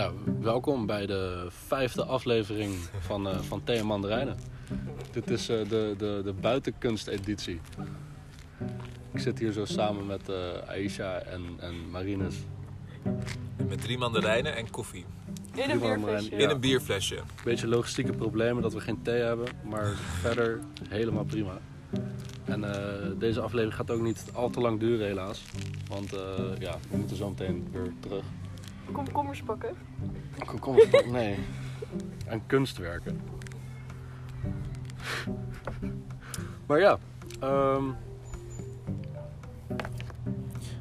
Ja, welkom bij de vijfde aflevering van, eh van Thee en Mandarijnen. Dit is eh, de, de, de buitenkunsteditie. Ik zit hier zo samen met eh Aisha en, en Marinus. Met drie mandarijnen en koffie. In een bierflesje. Ja. In een bierflesje. Beetje logistieke problemen dat we geen thee hebben, maar verder helemaal prima. En eh, deze aflevering gaat ook niet al te lang duren helaas. Want eh, ja, we moeten zo meteen weer terug. Komkommers pakken. Kom, kom eens, pak- nee. Aan kunstwerken. Maar ja, ehm,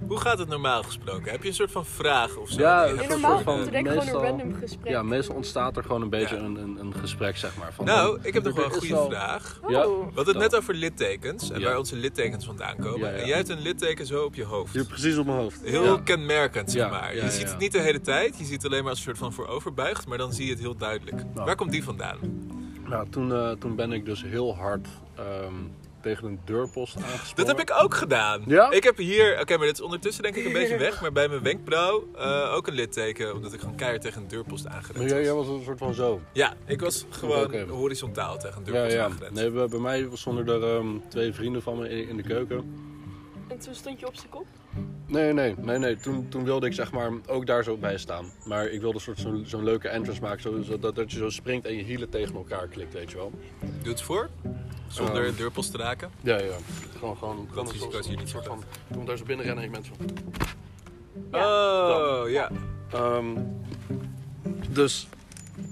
Hoe gaat het normaal gesproken? Heb je een soort van vraag of zo? Ja, een normaal soort van- gewoon een random gesprek. ja, meestal ontstaat er gewoon een beetje Ja. een, een, een gesprek, zeg maar. Van, Nou, dan- ik heb nog wel een goede vraag. Oh. Ja. We hadden het net over littekens en Ja. waar onze littekens vandaan komen. Ja, ja. En jij hebt een litteken zo op je hoofd. Hier precies op mijn hoofd. Heel Ja. kenmerkend, zeg Ja, maar. ja, je ziet ja. het niet de hele tijd, je ziet het alleen maar als een soort van vooroverbuigd, maar dan zie je het heel duidelijk. Nou. Waar komt die vandaan? Nou, toen, eh, toen ben ik dus heel hard ehm, tegen een deurpost aangesprongen. Dat heb ik ook gedaan. Ja? Ik heb hier, oké, maar dit is ondertussen denk ik een beetje weg, maar bij mijn wenkbrauw eh, ook een litteken, omdat ik gewoon keihard tegen een deurpost Maar aangerend jij, jij was. een soort van zo. Ja, ik was gewoon horizontaal tegen een Ja, deurpost ja. aangerend. Nee, bij bij mij stonden er ehm, twee vrienden van me in, in de keuken. En toen stond je op zijn kop. Nee, nee, nee, nee. Toen, toen wilde ik zeg maar ook daar zo bij staan. Maar ik wilde een soort zo'n zo'n leuke entrance maken, zo, zodat dat je zo springt en je hielen tegen elkaar klikt, weet je wel. Doe het voor, zonder deurpost te raken. Ja, ja. Gewoon, gewoon. gewoon een risico soort- is hier niet soort zo van. Toen daar zo binnen rennen en je mensen. Oh, ja. Ehm, dus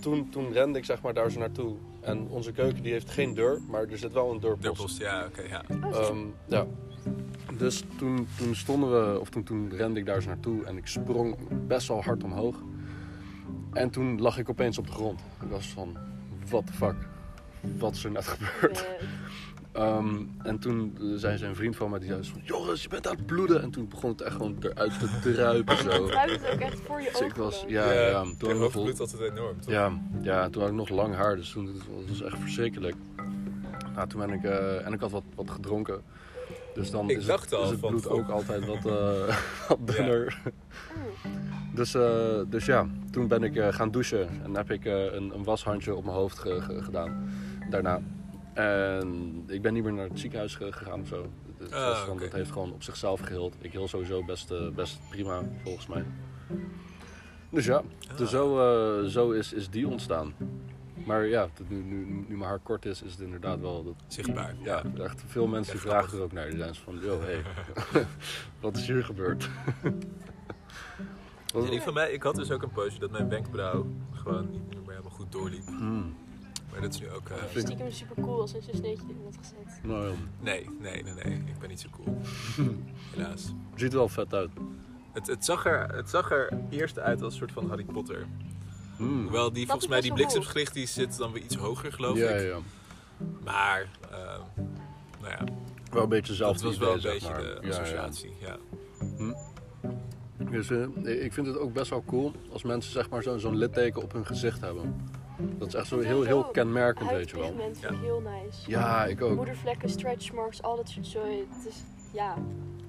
toen, toen rende ik zeg maar daar zo naartoe. En onze keuken die heeft geen deur, maar er zit wel een deurpost. Deurpost, ja, oké, ja. Ehm, ja. Dus toen, toen stonden we, of toen, toen rende ik daar zo naartoe en ik sprong best wel hard omhoog. En toen lag ik opeens op de grond. Ik was van, what the fuck? Wat is er net gebeurd? Eh, Ehm, en toen zei zijn vriend van mij, die zei van, Joris, je bent aan het bloeden. En toen begon het echt gewoon eruit te druipen zo. het het ook echt voor je Dus ik ogen. was, dan. ja, ja, toen had ik nog, bloedt altijd enorm, toch? ja, ja, toen had ik nog lang haar, dus toen het was echt verschrikkelijk. Nou, toen ben ik, eh, en ik had wat, wat gedronken. Dus dan Ik is, dacht het, al is het van, bloed ook altijd wat, eh, wat dunner. Dus, eh, dus ja, toen ben ik eh, gaan douchen en heb ik eh, een, een washandje op mijn hoofd ge- ge- gedaan. Daarna. En ik ben niet meer naar het ziekenhuis ge- gegaan of zo. Het, Ah, was van, oké. Dat heeft gewoon op zichzelf geheeld. Ik heel sowieso best, eh, best prima, volgens mij. Dus ja, Ah. dus zo, eh, zo is, is die ontstaan. Maar ja, nu, nu, nu mijn haar kort is, is het inderdaad wel... Dat, Zichtbaar. ja, echt veel mensen vragen grappig. er ook naar. Die zijn van, yo, hey, wat is hier gebeurd? Ja, die van mij, ik had dus ook een poosje dat mijn wenkbrauw gewoon niet meer helemaal goed doorliep. Hmm. Maar dat is nu ook... eh, vind- Stiekem super cool als hij zijn sneetje in had gezet. Nou ja, nee, nee, nee, nee. Ik ben niet zo cool. Helaas. ziet er wel vet uit. Het, het, zag er, het zag er eerst uit als een soort van Harry Potter. Hmm. Hoewel die, Dat volgens mij, die bliksemsgericht die zit dan weer iets hoger, geloof Ja, ik. ja. Maar, ehm, nou ja, Wel een beetje dat zelfde was wel een idee, beetje zeg maar. de Ja, ja. associatie. Ja, Dus eh, ik vind het ook best wel cool als mensen zeg maar zo- zo'n litteken op hun gezicht hebben. Dat is echt zo heel, heel kenmerkend, weet je wel. Ik Ja. heel nice. Ja, ik ook. Moedervlekken, stretch marks, al dat soort zooi. Het is, ja.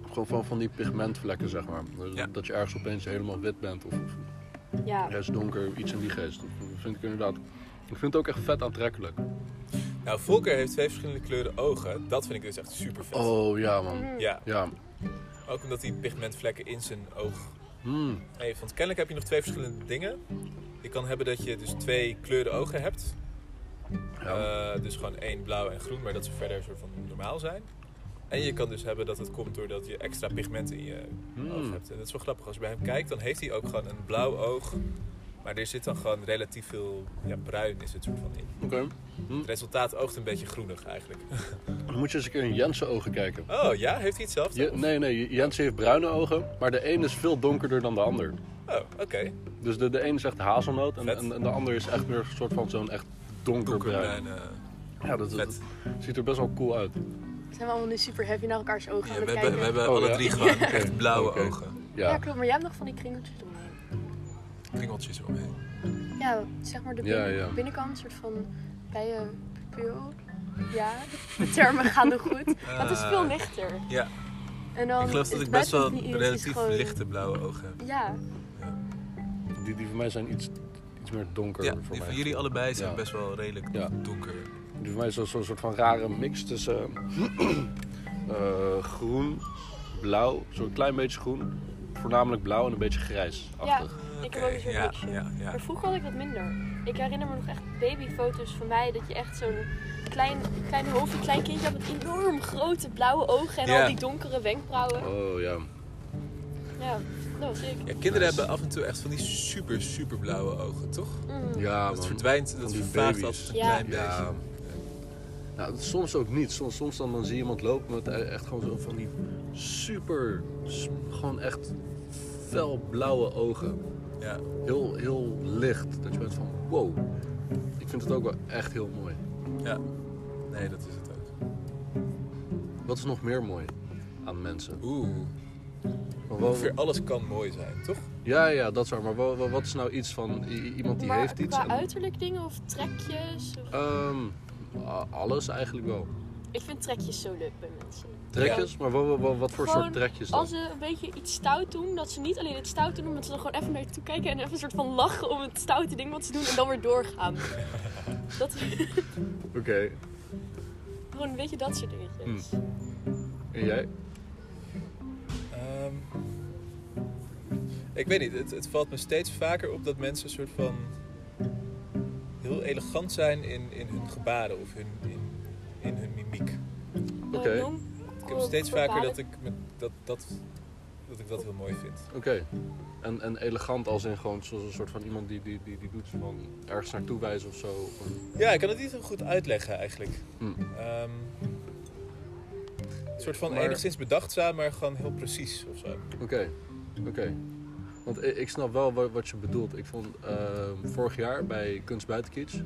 Gewoon van, van die pigmentvlekken, zeg maar. Dus Ja. Dat je ergens opeens helemaal wit bent of, of Ja. rest donker, iets in die geest. Dat vind ik inderdaad... Ik vind het ook echt vet aantrekkelijk. Nou, Volker heeft twee verschillende kleuren ogen. Dat vind ik dus echt super vet. Oh, ja man. Mhm. Ja, Ja. ook omdat hij pigmentvlekken in zijn oog Hmm. heeft. Want kennelijk heb je nog twee verschillende dingen. Je kan hebben dat je dus twee kleuren ogen hebt. Ja. Eh, dus gewoon één blauw en groen, maar dat ze verder soort van normaal zijn. En je kan dus hebben dat het komt doordat je extra pigment in je Hmm. oog hebt. En dat is wel grappig. Als je bij hem kijkt, dan heeft hij ook gewoon een blauw oog. Maar er zit dan gewoon relatief veel ja, bruin is het soort van in. Oké. Het resultaat oogt een beetje groenig eigenlijk. Dan moet je eens een keer in Jensen ogen kijken. Oh ja, heeft hij hetzelfde? Je, nee, nee, Jensen heeft bruine ogen, maar de een is veel donkerder dan de ander. Oh, oké. Dus de, de een is echt hazelnoot en, en, en de ander is echt weer een soort van zo'n echt donkerbruin. Eh, Ja, dat, ziet er best wel cool uit. Zijn we allemaal nu super heavy naar elkaars ogen Ja, aan we, het hebben, we hebben Oh, alle ja. drie gewoon echt blauwe ogen. Ja. Ja, klopt. Maar jij hebt nog van die kringeltjes. Kringeltjes eromheen. Ja, zeg maar de Ja, binnen- ja. binnenkant, een soort van bijenpupil. Ja, de termen gaan nog goed. Maar het is veel Ah. lichter. Ja, En dan ik geloof dat ik best wel relatief gewoon- lichte blauwe ogen heb. Ja, die die, die van mij zijn iets, iets meer donker. Ja, voor die mij. van jullie allebei zijn Ja. best wel redelijk Ja. donker. Die van mij is zo'n zo'n soort van rare mix tussen eh, groen, blauw, zo'n klein beetje groen, voornamelijk blauw en een beetje grijsachtig. Ik heb ook een soort ja, mixje. ja, ja. Maar vroeger had ik dat minder. Ik herinner me nog echt babyfoto's van mij dat je echt zo'n klein, klein hoofdje, klein kindje had met enorm grote blauwe ogen en Ja. al die donkere wenkbrauwen. Oh ja. Ja, dat was ik. Ja, kinderen hebben af en toe echt van die super, super blauwe ogen, toch? Mm. Ja, dat man. verdwijnt, dat Van die vervaagt altijd een Ja. klein beetje. Ja. Nou, soms ook niet. Soms, soms dan, dan zie je iemand lopen met echt gewoon zo van die super, gewoon echt fel blauwe ogen. Ja. Heel, heel licht. Dat je bent van wow. Ik vind het ook wel echt heel mooi. ja. Nee, dat is het ook. Wat is nog meer mooi aan mensen? Oeh, Maar wel- ongeveer alles kan mooi zijn, toch? ja, ja, dat is waar. Maar wat is nou iets van iemand die maar heeft iets? qua en- uiterlijk dingen of trekjes? Of... Ehm, alles eigenlijk wel. Ik vind trekjes zo leuk bij mensen. Trekjes? Maar wat voor Gewoon soort trekjes dan? Als ze een beetje iets stout doen, dat ze niet alleen het stout doen, maar dat ze dan gewoon even naar je toe kijken en even een soort van lachen om het stoute ding wat ze doen en dan weer doorgaan. dat, Oké. gewoon een beetje dat soort dingetjes. Hmm. En jij? Ehm, ik weet niet, het, het valt me steeds vaker op dat mensen een soort van heel elegant zijn in, in hun gebaren of hun, in, in hun mimiek. Oké. Eh, Ik heb steeds vaker dat ik, met, dat, dat, dat ik dat heel mooi vind. Oké. En, en elegant als in gewoon zoals een soort van iemand die, die, die, die doet van ergens naartoe wijzen of zo. Ja, ik kan het niet zo goed uitleggen eigenlijk. Hmm. Ehm, een soort van Maar- enigszins bedachtzaam, maar gewoon heel precies of zo. Oké, oké. Want ik, snap wel wat, wat je bedoelt. Ik vond ehm, vorig jaar bij Kunst Buitenkiets,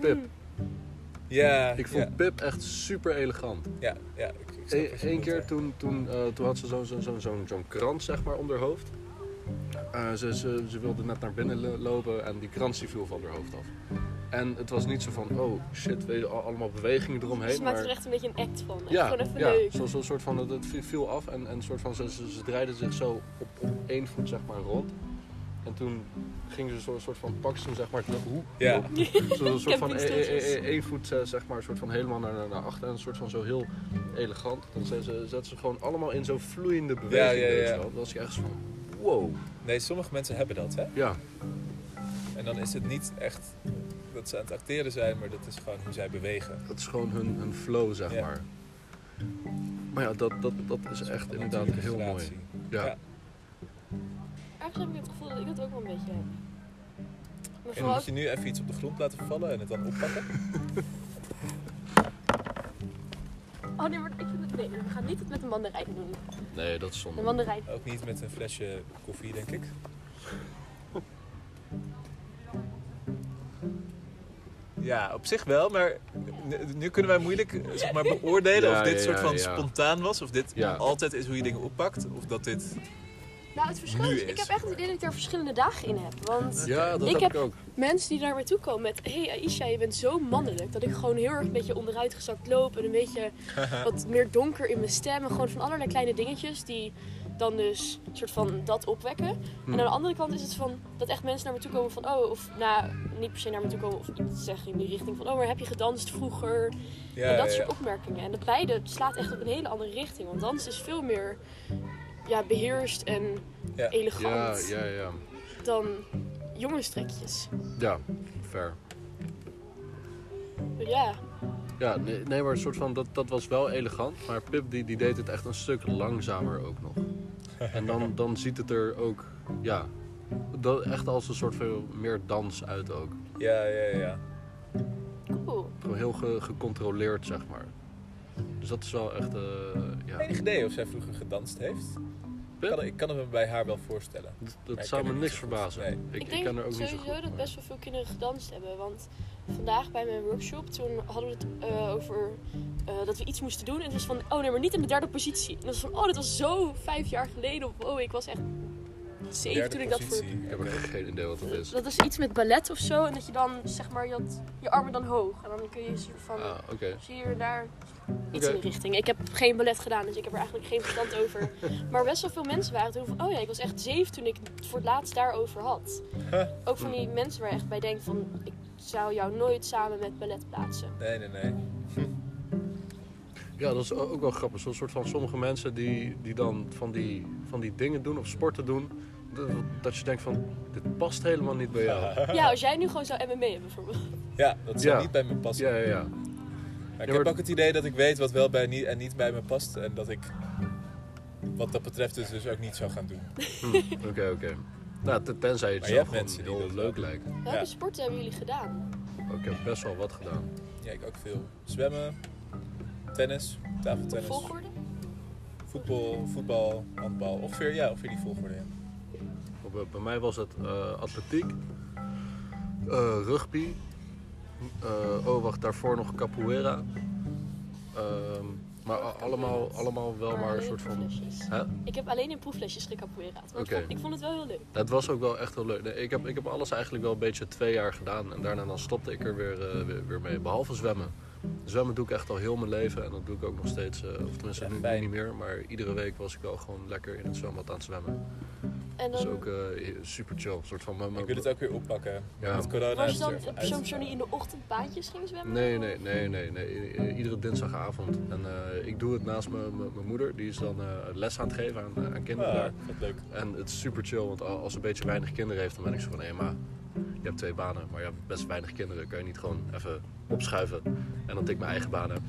Pip. Ja, ik vond ja, Pip echt super elegant. ja, ja. Ik, ik snap Eén bedoelt, keer ja. toen, toen, eh, toen had ze zo'n zo, zo, zo, zo'n krans zeg maar om haar hoofd. Eh, ze, ze, ze wilde net naar binnen lo- lopen en die krans die viel van haar hoofd af. En het was niet zo van, oh shit, weet je, al- allemaal bewegingen eromheen. Ze maakt er maar echt een beetje een act van. Echt ja, gewoon even ja leuk. zo'n zo soort van, het- het viel- af en, en soort van, ze, ze, ze draaide zich zo op, op één voet zeg maar rond. En toen ging ze zo'n soort van, pak ze hem zeg maar terug, hoe? Ja. Zo'n soort van, e- e- e- één voet eh, zeg maar, soort van helemaal naar, naar, achter en een soort van zo heel elegant. Dan zet ze, gewoon allemaal in zo'n vloeiende beweging. Ja, ja, ja. Dan was je echt zo van, wow. Nee, sommige mensen hebben dat, hè? Ja, En dan is het niet echt dat ze aan het acteren zijn, maar dat is gewoon hoe zij bewegen. dat is gewoon hun, hun flow zeg Ja. maar. Maar ja, dat, dat, dat is Een echt inderdaad heel mooi. Ja. Ja. Ergens heb ik het gevoel dat ik dat ook wel een beetje heb. Maar En dan moet je nu even iets op de grond laten vallen en het dan oppakken. Oh nee, maar ik vind het... Nee, we gaan niet het met een mandarijn doen. Nee, dat is Een zonde. mandarijn. Ook niet met een flesje koffie, denk ik. Ja, op zich wel, maar nu- kunnen wij moeilijk eh, zeg maar, beoordelen Ja, of dit ja, soort van ja. spontaan was. Of dit Ja. altijd is hoe je dingen oppakt. Of dat dit... Nou, het verschil Nu is, ik heb echt het idee dat ik daar verschillende dagen in heb. Want Ja, dat Ik heb, heb- ik ook. mensen die naar mij toe komen met... Hé hey Aisha, je bent zo mannelijk. Dat ik gewoon heel erg een beetje onderuitgezakt loop. En een beetje wat meer donker in mijn stem. En gewoon van allerlei kleine dingetjes die dan dus een soort van dat opwekken. Hm. En aan de andere kant is het van dat echt mensen naar me toe komen van... Oh, of nou, niet per se naar me toe komen of iets zeggen in die richting van... Oh, maar heb je gedanst vroeger? Ja, en dat ja, soort ja. opmerkingen. En dat beide slaat echt op een hele andere richting. Want dans is veel meer ja, beheerst en elegant ja, ja. dan jongenstrekjes. Ja, fair. Ja, Ja, nee, nee maar een soort van, dat, dat was wel elegant. Maar Pip die, die deed het echt een stuk langzamer ook nog. En dan, dan ziet het er ook, ja, dat, echt als een soort veel meer dans uit ook. Ja, ja, ja. cool. Gewoon heel ge- gecontroleerd, zeg maar. Dus dat is wel echt, eh ja. Enig idee of zij vroeger gedanst heeft? Ik kan, ik kan het me bij haar wel voorstellen. Dat, zou me niks verbazen. Nee. Ik, Ik, ik denk ken er ook niet zo sowieso goed. dat maar- best wel veel kinderen gedanst hebben. Want vandaag bij mijn workshop, toen hadden we het eh, over eh, dat we iets moesten doen. En het was van, oh nee, maar niet in de derde positie. En dat was van, oh, dat was zo vijf jaar geleden. Of oh, ik was echt zeven toen ik dat voor... Ik heb er geen idee wat dat is. Dat is iets met ballet of zo. En dat je dan, zeg maar, je, had je armen dan hoog. En dan kun je soort van... Ah, oké. Zie je hier daar iets in die richting. Ik heb geen ballet gedaan, dus ik heb er eigenlijk geen verstand over. Maar best wel veel mensen waren toen van... Oh ja, ik was echt zeven toen ik het voor het laatst daarover had. Ook van die mensen waar je echt bij denkt van... Ik zou jou nooit samen met ballet plaatsen. Nee, nee, nee. Ja, dat is ook wel grappig. Zo'n soort van sommige mensen die, die dan van die, van die dingen doen of sporten doen. Dat, dat je denkt van, dit past helemaal niet bij jou. Ja, als jij nu gewoon zou MMA hebben bijvoorbeeld. Ja, dat zou Ja. niet bij me passen. Ja, ja, ja. Maar ik Ja, heb ook het idee dat ik weet wat wel bij niet en niet bij me past. En dat ik wat dat betreft dus, dus ook niet zou gaan doen. Hm, Oké, oké. Nou, ten- tenzij het Maar je zelf mensen die heel dat leuk lijkt. Welke Ja. sporten hebben jullie gedaan? Oh, ik heb best wel wat gedaan. Ja, ik ook veel. Zwemmen, tennis, tafeltennis, Volgorde? voetbal, voetbal, handbal. Ongeveer, ja, ongeveer die volgorde. Ja. Bij, bij mij was het eh, atletiek, eh, rugby. eh, oh, wacht, daarvoor nog capoeira. Ehm, maar allemaal, allemaal wel maar een soort van... Hè? Ik heb alleen in proeflesjes gecapoeiraat. Maar ik vond- ik vond het wel heel leuk. Het was ook wel echt heel leuk. Nee, ik, heb, ik heb alles eigenlijk wel een beetje twee jaar gedaan. En daarna dan stopte ik er weer, eh, weer, weer mee. Behalve zwemmen. Zwemmen doe ik echt al heel mijn leven. En dat doe ik ook nog steeds. eh, of tenminste Ja, nu, niet meer. Maar iedere week was ik wel gewoon lekker in het zwembad aan het zwemmen. En Dat is ook eh, super chill. Soort van... mijn- Ik wil het ook weer oppakken. Ja. Met corona was je dan er even een persoon uit. persoon die in de ochtend baantjes ging zwemmen? Nee, nee, nee, nee, nee. Iedere dinsdagavond. En eh, ik doe het naast mijn moeder. Die is dan eh, les aan het geven aan, aan kinderen Ah, daar. wat leuk. En het is super chill, want al- als ze een beetje weinig kinderen heeft, dan ben ik zo van, hé ma, je hebt twee banen, maar je hebt best weinig kinderen. Kan je niet gewoon even opschuiven en dan dat ik mijn eigen baan heb?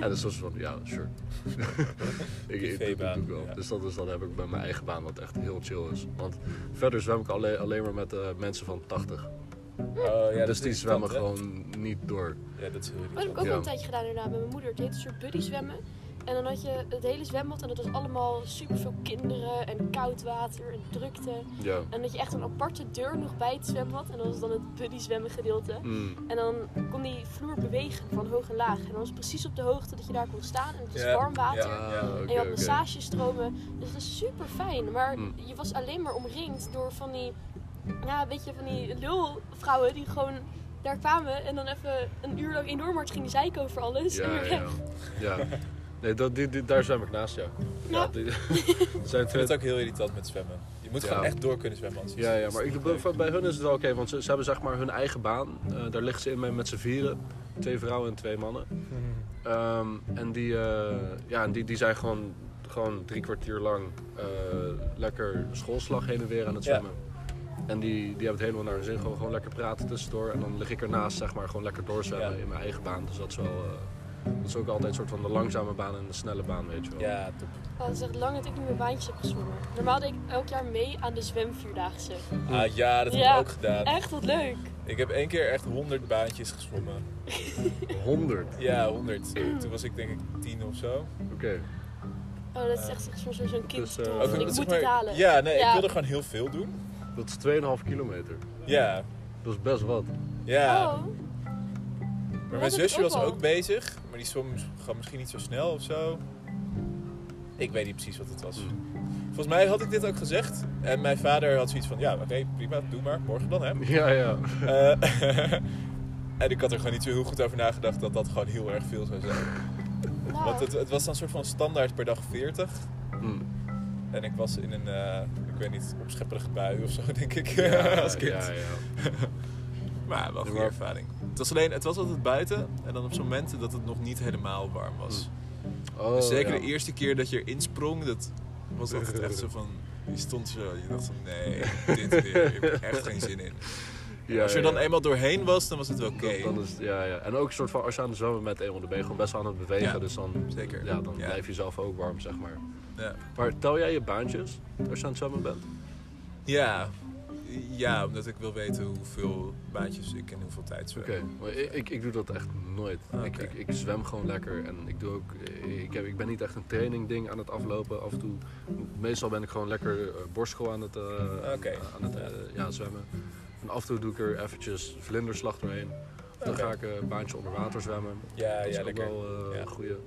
En dus was van, ja, sure. ik, ik, dat doe ik wel. ja. Dus dat, is, dat heb ik bij mijn eigen baan, wat echt heel chill is. Want verder zwem ik alleen, alleen maar met eh, mensen van 80. Oh, ja, dat dus is die zwemmen gewoon niet door. Ja, dat is heel Dat heb ik ook Ja. een tijdje gedaan inderdaad met mijn moeder. Het heette een soort buddy zwemmen. En dan had je het hele zwembad en dat was allemaal super veel kinderen en koud water en drukte. Ja. En dat je echt een aparte deur nog bij het zwembad. En dat was dan het buddy zwemmen gedeelte. Mm. En dan kon die vloer bewegen van hoog en laag. En dan was het precies op de hoogte dat je daar kon staan. En het was Ja, warm water. ja. Ah, En oké, je had massagestromen. Dus dat is super fijn. Maar Mm. je was alleen maar omringd door van die, ja, weet je, van die lulvrouwen die gewoon daar kwamen en dan even een uur lang enorm hard gingen zeiken over alles. en Ja, weer ja. weg. ja. Nee, dat, die, die, daar zwem ik naast, ja. Ja, Ja. die, zijn Ik vind het ook heel irritant met zwemmen. Je moet Ja. gewoon echt door kunnen zwemmen. anders Ja, ja, maar ik, leuk. bij hun is het wel oké, want ze, ze hebben zeg maar hun eigen baan. Eh, daar liggen ze in mee met z'n vieren. Twee vrouwen en twee mannen. Ehm, en die, eh, ja, en die, die zijn gewoon, gewoon drie kwartier lang eh, lekker schoolslag heen en weer aan het Ja. zwemmen. En die, die hebben het helemaal naar hun zin. Gewoon, gewoon lekker praten tussendoor. En dan lig ik ernaast, zeg maar, gewoon lekker doorzwemmen Ja. in mijn eigen baan. Dus dat is wel... dat is ook altijd een soort van de langzame baan en de snelle baan, weet je wel. Ja, top. Oh, het is echt lang dat ik niet meer baantjes heb gezwommen. Normaal deed ik elk jaar mee aan de zwemvierdaagse. Ah, ja, dat heb Ja. ik ook gedaan. Echt wat leuk. Ik heb één keer echt 100 baantjes gezwommen. 100. Ja, 100. Toen was ik denk ik 10 of zo. Oké. Oh, dat is echt zo'n zo, zo'n kind. Dus, eh? Ook ik moet zeg het halen. Ja, nee, Ja. ik wilde gewoon heel veel doen. Dat is 2,5 kilometer. Ja, Dat is best wat. ja. Oh, maar mijn dat zusje ook was ook bezig, maar die zwom gewoon misschien niet zo snel of zo. Ik weet niet precies wat het was. Volgens mij had ik dit ook gezegd. En mijn vader had zoiets van, ja, oké, prima, doe maar, morgen dan, hè. Ja, ja. Eh, en ik had er gewoon niet zo heel goed over nagedacht dat dat gewoon heel erg veel zou zijn. nou. Want het, het was dan een soort van standaard per dag 40. Hm. En ik was in een, eh, ik weet niet, opschepperige bui of zo, denk ik, Ja, als kind. Ja, ja. Maar wel een goede ervaring. Het was alleen, het was altijd buiten en dan op zo'n momenten dat het nog niet helemaal warm was. Oh, dus zeker ja. de eerste keer dat je erin sprong, dat was altijd echt zo van, je stond zo, je dacht van nee, dit weer, ik heb echt geen zin in. Ja, als je er dan ja. eenmaal doorheen was, dan was het wel oké. Het- ja, ja. En ook een soort van, als je aan het zwemmen bent, eenmaal, dan ben je gewoon best aan het bewegen. Ja, dus dan, zeker. Ja, dan blijf je zelf ook warm, zeg maar. Ja. Maar tel jij je baantjes als je aan het zwemmen bent? Ja. Ja, omdat ik wil weten hoeveel baantjes ik in hoeveel tijd zwem. Oké, maar ik, ik, ik doe dat echt nooit. Ah, Ik, ik, ik zwem gewoon lekker en ik doe ook, ik, heb, ik ben niet echt een training ding aan het aflopen. Af en toe, meestal ben ik gewoon lekker uh, borstschool aan het, eh, aan het eh, ja, zwemmen. En af en toe doe ik er eventjes vlinderslag doorheen. Dan ga ik eh, een baantje onder water zwemmen. Ja, dat is ja, ook lekker. wel eh, Ja. een.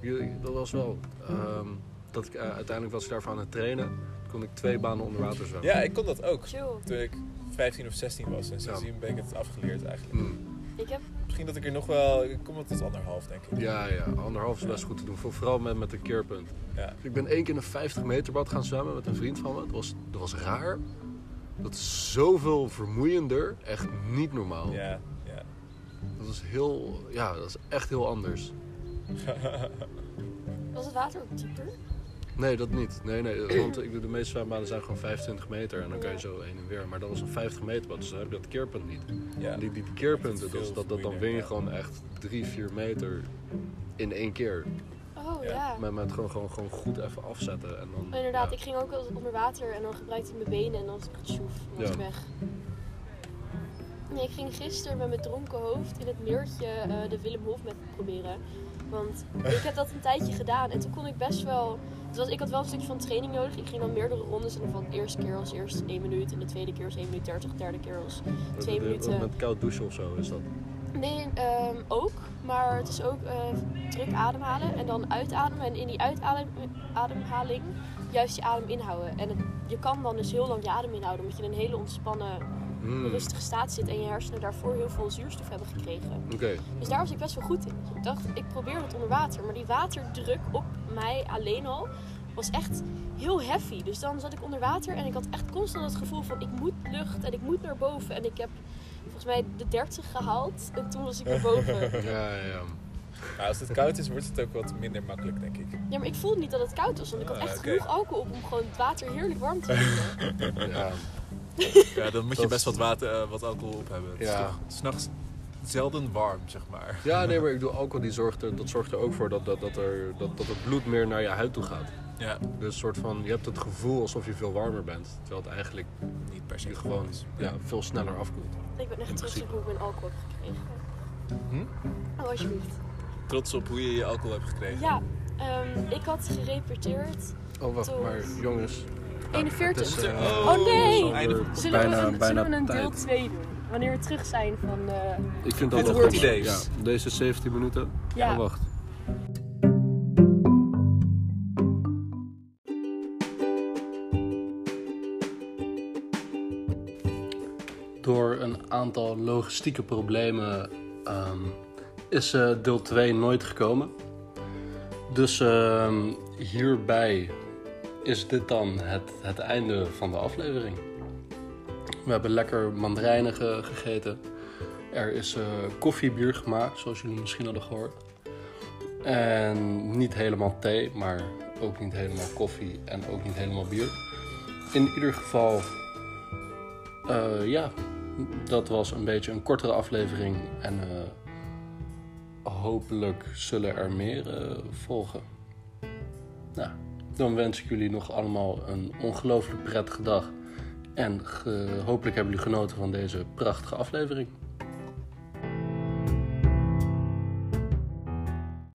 Jullie- Dat was wel, ehm, dat ik eh, uiteindelijk was ik daarvan aan het trainen. Kon ik twee banen onder water zwemmen. Ja, ik kon dat ook. Chill. Toen ik 15 of 16 was. En sindsdien ben ik het afgeleerd eigenlijk. Mm. Ik heb, Misschien dat ik er nog wel... Ik kom wel tot anderhalf, denk ik. Ja, ja, anderhalf is best goed te doen. Voor- Vooral met, met een keerpunt. Ja. Ik ben één keer een 50 meter bad gaan zwemmen met een vriend van me. Dat was, dat was raar. Dat is zoveel vermoeiender. Echt niet normaal. Ja, ja. Dat is heel, ja, dat is echt heel anders. was het water ook dieper? Nee, dat niet. Nee, nee. Want ik doe de meeste zwembaden zijn gewoon 25 meter. En dan kan je zo heen en weer. Maar dat was een 50 meter bad. Dus dan heb je dat keerpunt niet. ja. En die, die keerpunten, dat, dat, dat, dan win je gewoon echt 3, 4 meter in één keer. Oh Ja. ja. Met, met gewoon, gewoon, gewoon goed even afzetten. En dan, inderdaad, ja. ik ging ook wel eens onder water en dan gebruikte ik mijn benen en dan was ik tjoef, was Ja. ik weg. Nee, ik ging gisteren met mijn dronken hoofd in het meertje eh, de Willem Hof met proberen. Want ik heb dat een tijdje gedaan en toen kon ik best wel... Was, ik had wel een stukje van training nodig. Ik ging dan meerdere rondes en dan van de eerste keer was eerst 1 minuut en de tweede keer was 1 minuut 30, de derde keer was Dat- twee dat- minuten. Met koud douchen of zo is dat. Nee, ehm, ook. Maar het is ook eh, druk ademhalen en dan uitademen. En in die uitademhaling juist je adem inhouden. En het- je kan dan dus heel lang je adem inhouden. Omdat je in een hele ontspannen, Hmm, rustige staat zit. En je hersenen daarvoor heel veel zuurstof hebben gekregen. Oké. Dus daar was ik best wel goed in. Dus ik dacht, ik probeer het onder water. Maar die waterdruk op mij alleen al was echt heel heavy. Dus dan zat ik onder water en ik had echt constant het gevoel van... Ik moet lucht en ik moet naar boven. En ik heb volgens mij de 30 gehaald. En toen was ik naar boven. Ja, ja, ja. Nou, als het koud is, wordt het ook wat minder makkelijk, denk ik. Ja, maar ik voelde niet dat het koud was. Want ik had Ah, echt genoeg alcohol op om gewoon het water heerlijk warm te vinden. ja. Ja, dan moet je best wat, water, eh, wat alcohol op hebben. Ja. s'nachts zelden warm, zeg maar. ja, nee, maar ik doe alcohol, die zorgt er, dat zorgt er ook voor dat, dat, dat, er, dat, dat het bloed meer naar je huid toe gaat. Ja, Dus een soort van, je hebt het gevoel alsof je veel warmer bent. Terwijl het eigenlijk niet per se je gewoon is. ja, veel sneller afkoelt. ik ben echt trots op hoe ik mijn alcohol heb gekregen. Hm? Oh, alsjeblieft. Trots op hoe je je alcohol hebt gekregen. Ja, ehm, ik had gerepeteerd Oh, wacht, Tot- maar jongens. 41. Het is, eh, Oh, nee! Zullen bijna, we een, bijna zullen we een deel tijd. 2 doen? Wanneer we terug zijn van... eh, Ik vind dat wel hoort goed. idee. Ja, deze 17 minuten. ja, wacht. Door een aantal logistieke problemen ehm, is eh, deel 2 nooit gekomen. Dus ehm, hierbij is dit dan het, het einde van de aflevering. We hebben lekker mandarijnen ge- gegeten. Er is eh koffiebier gemaakt, zoals jullie misschien hadden gehoord. En niet helemaal thee, maar ook niet helemaal koffie en ook niet helemaal bier. In ieder geval, eh, ja, dat was een beetje een kortere aflevering. En eh, hopelijk zullen er meer volgen. Nou, dan wens ik jullie nog allemaal een ongelooflijk prettige dag. En hopelijk hebben jullie genoten van deze prachtige aflevering.